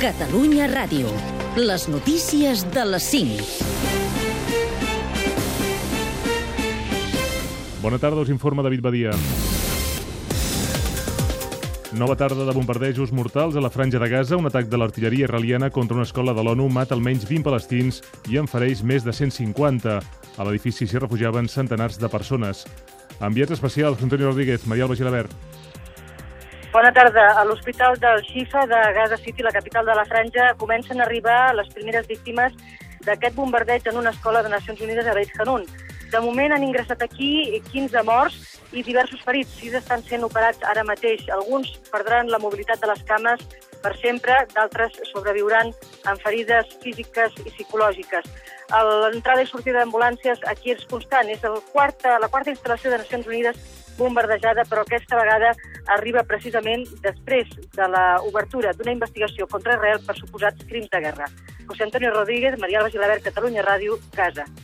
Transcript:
Catalunya Ràdio. Les notícies de les 5. Bona tarda, us informa David Badia. Nova tarda de bombardejos mortals a la franja de Gaza. Un atac de l'artilleria israeliana contra una escola de l'ONU mata almenys 20 palestins i en fereix més de 150. A l'edifici s'hi refugiaven centenars de persones. Enviats especials, Antonio Rodríguez, Maria Alba Gilabert. Bona tarda. A l'Hospital del Xifa de Gaza City, la capital de la Franja, comencen a arribar les primeres víctimes d'aquest bombardeig en una escola de Nacions Unides a Beit Hanun. De moment han ingressat aquí 15 morts i diversos ferits. Sis estan sent operats ara mateix. Alguns perdran la mobilitat de les cames per sempre, d'altres sobreviuran amb ferides físiques i psicològiques. L'entrada i sortida d'ambulàncies aquí és constant. És el quarta, la quarta instal·lació de Nacions Unides bombardejada, però aquesta vegada arriba precisament després de l'obertura d'una investigació contra Israel per suposats crims de guerra. José Antonio Rodríguez, Maria Alba Gilabert, Catalunya Ràdio, Casa.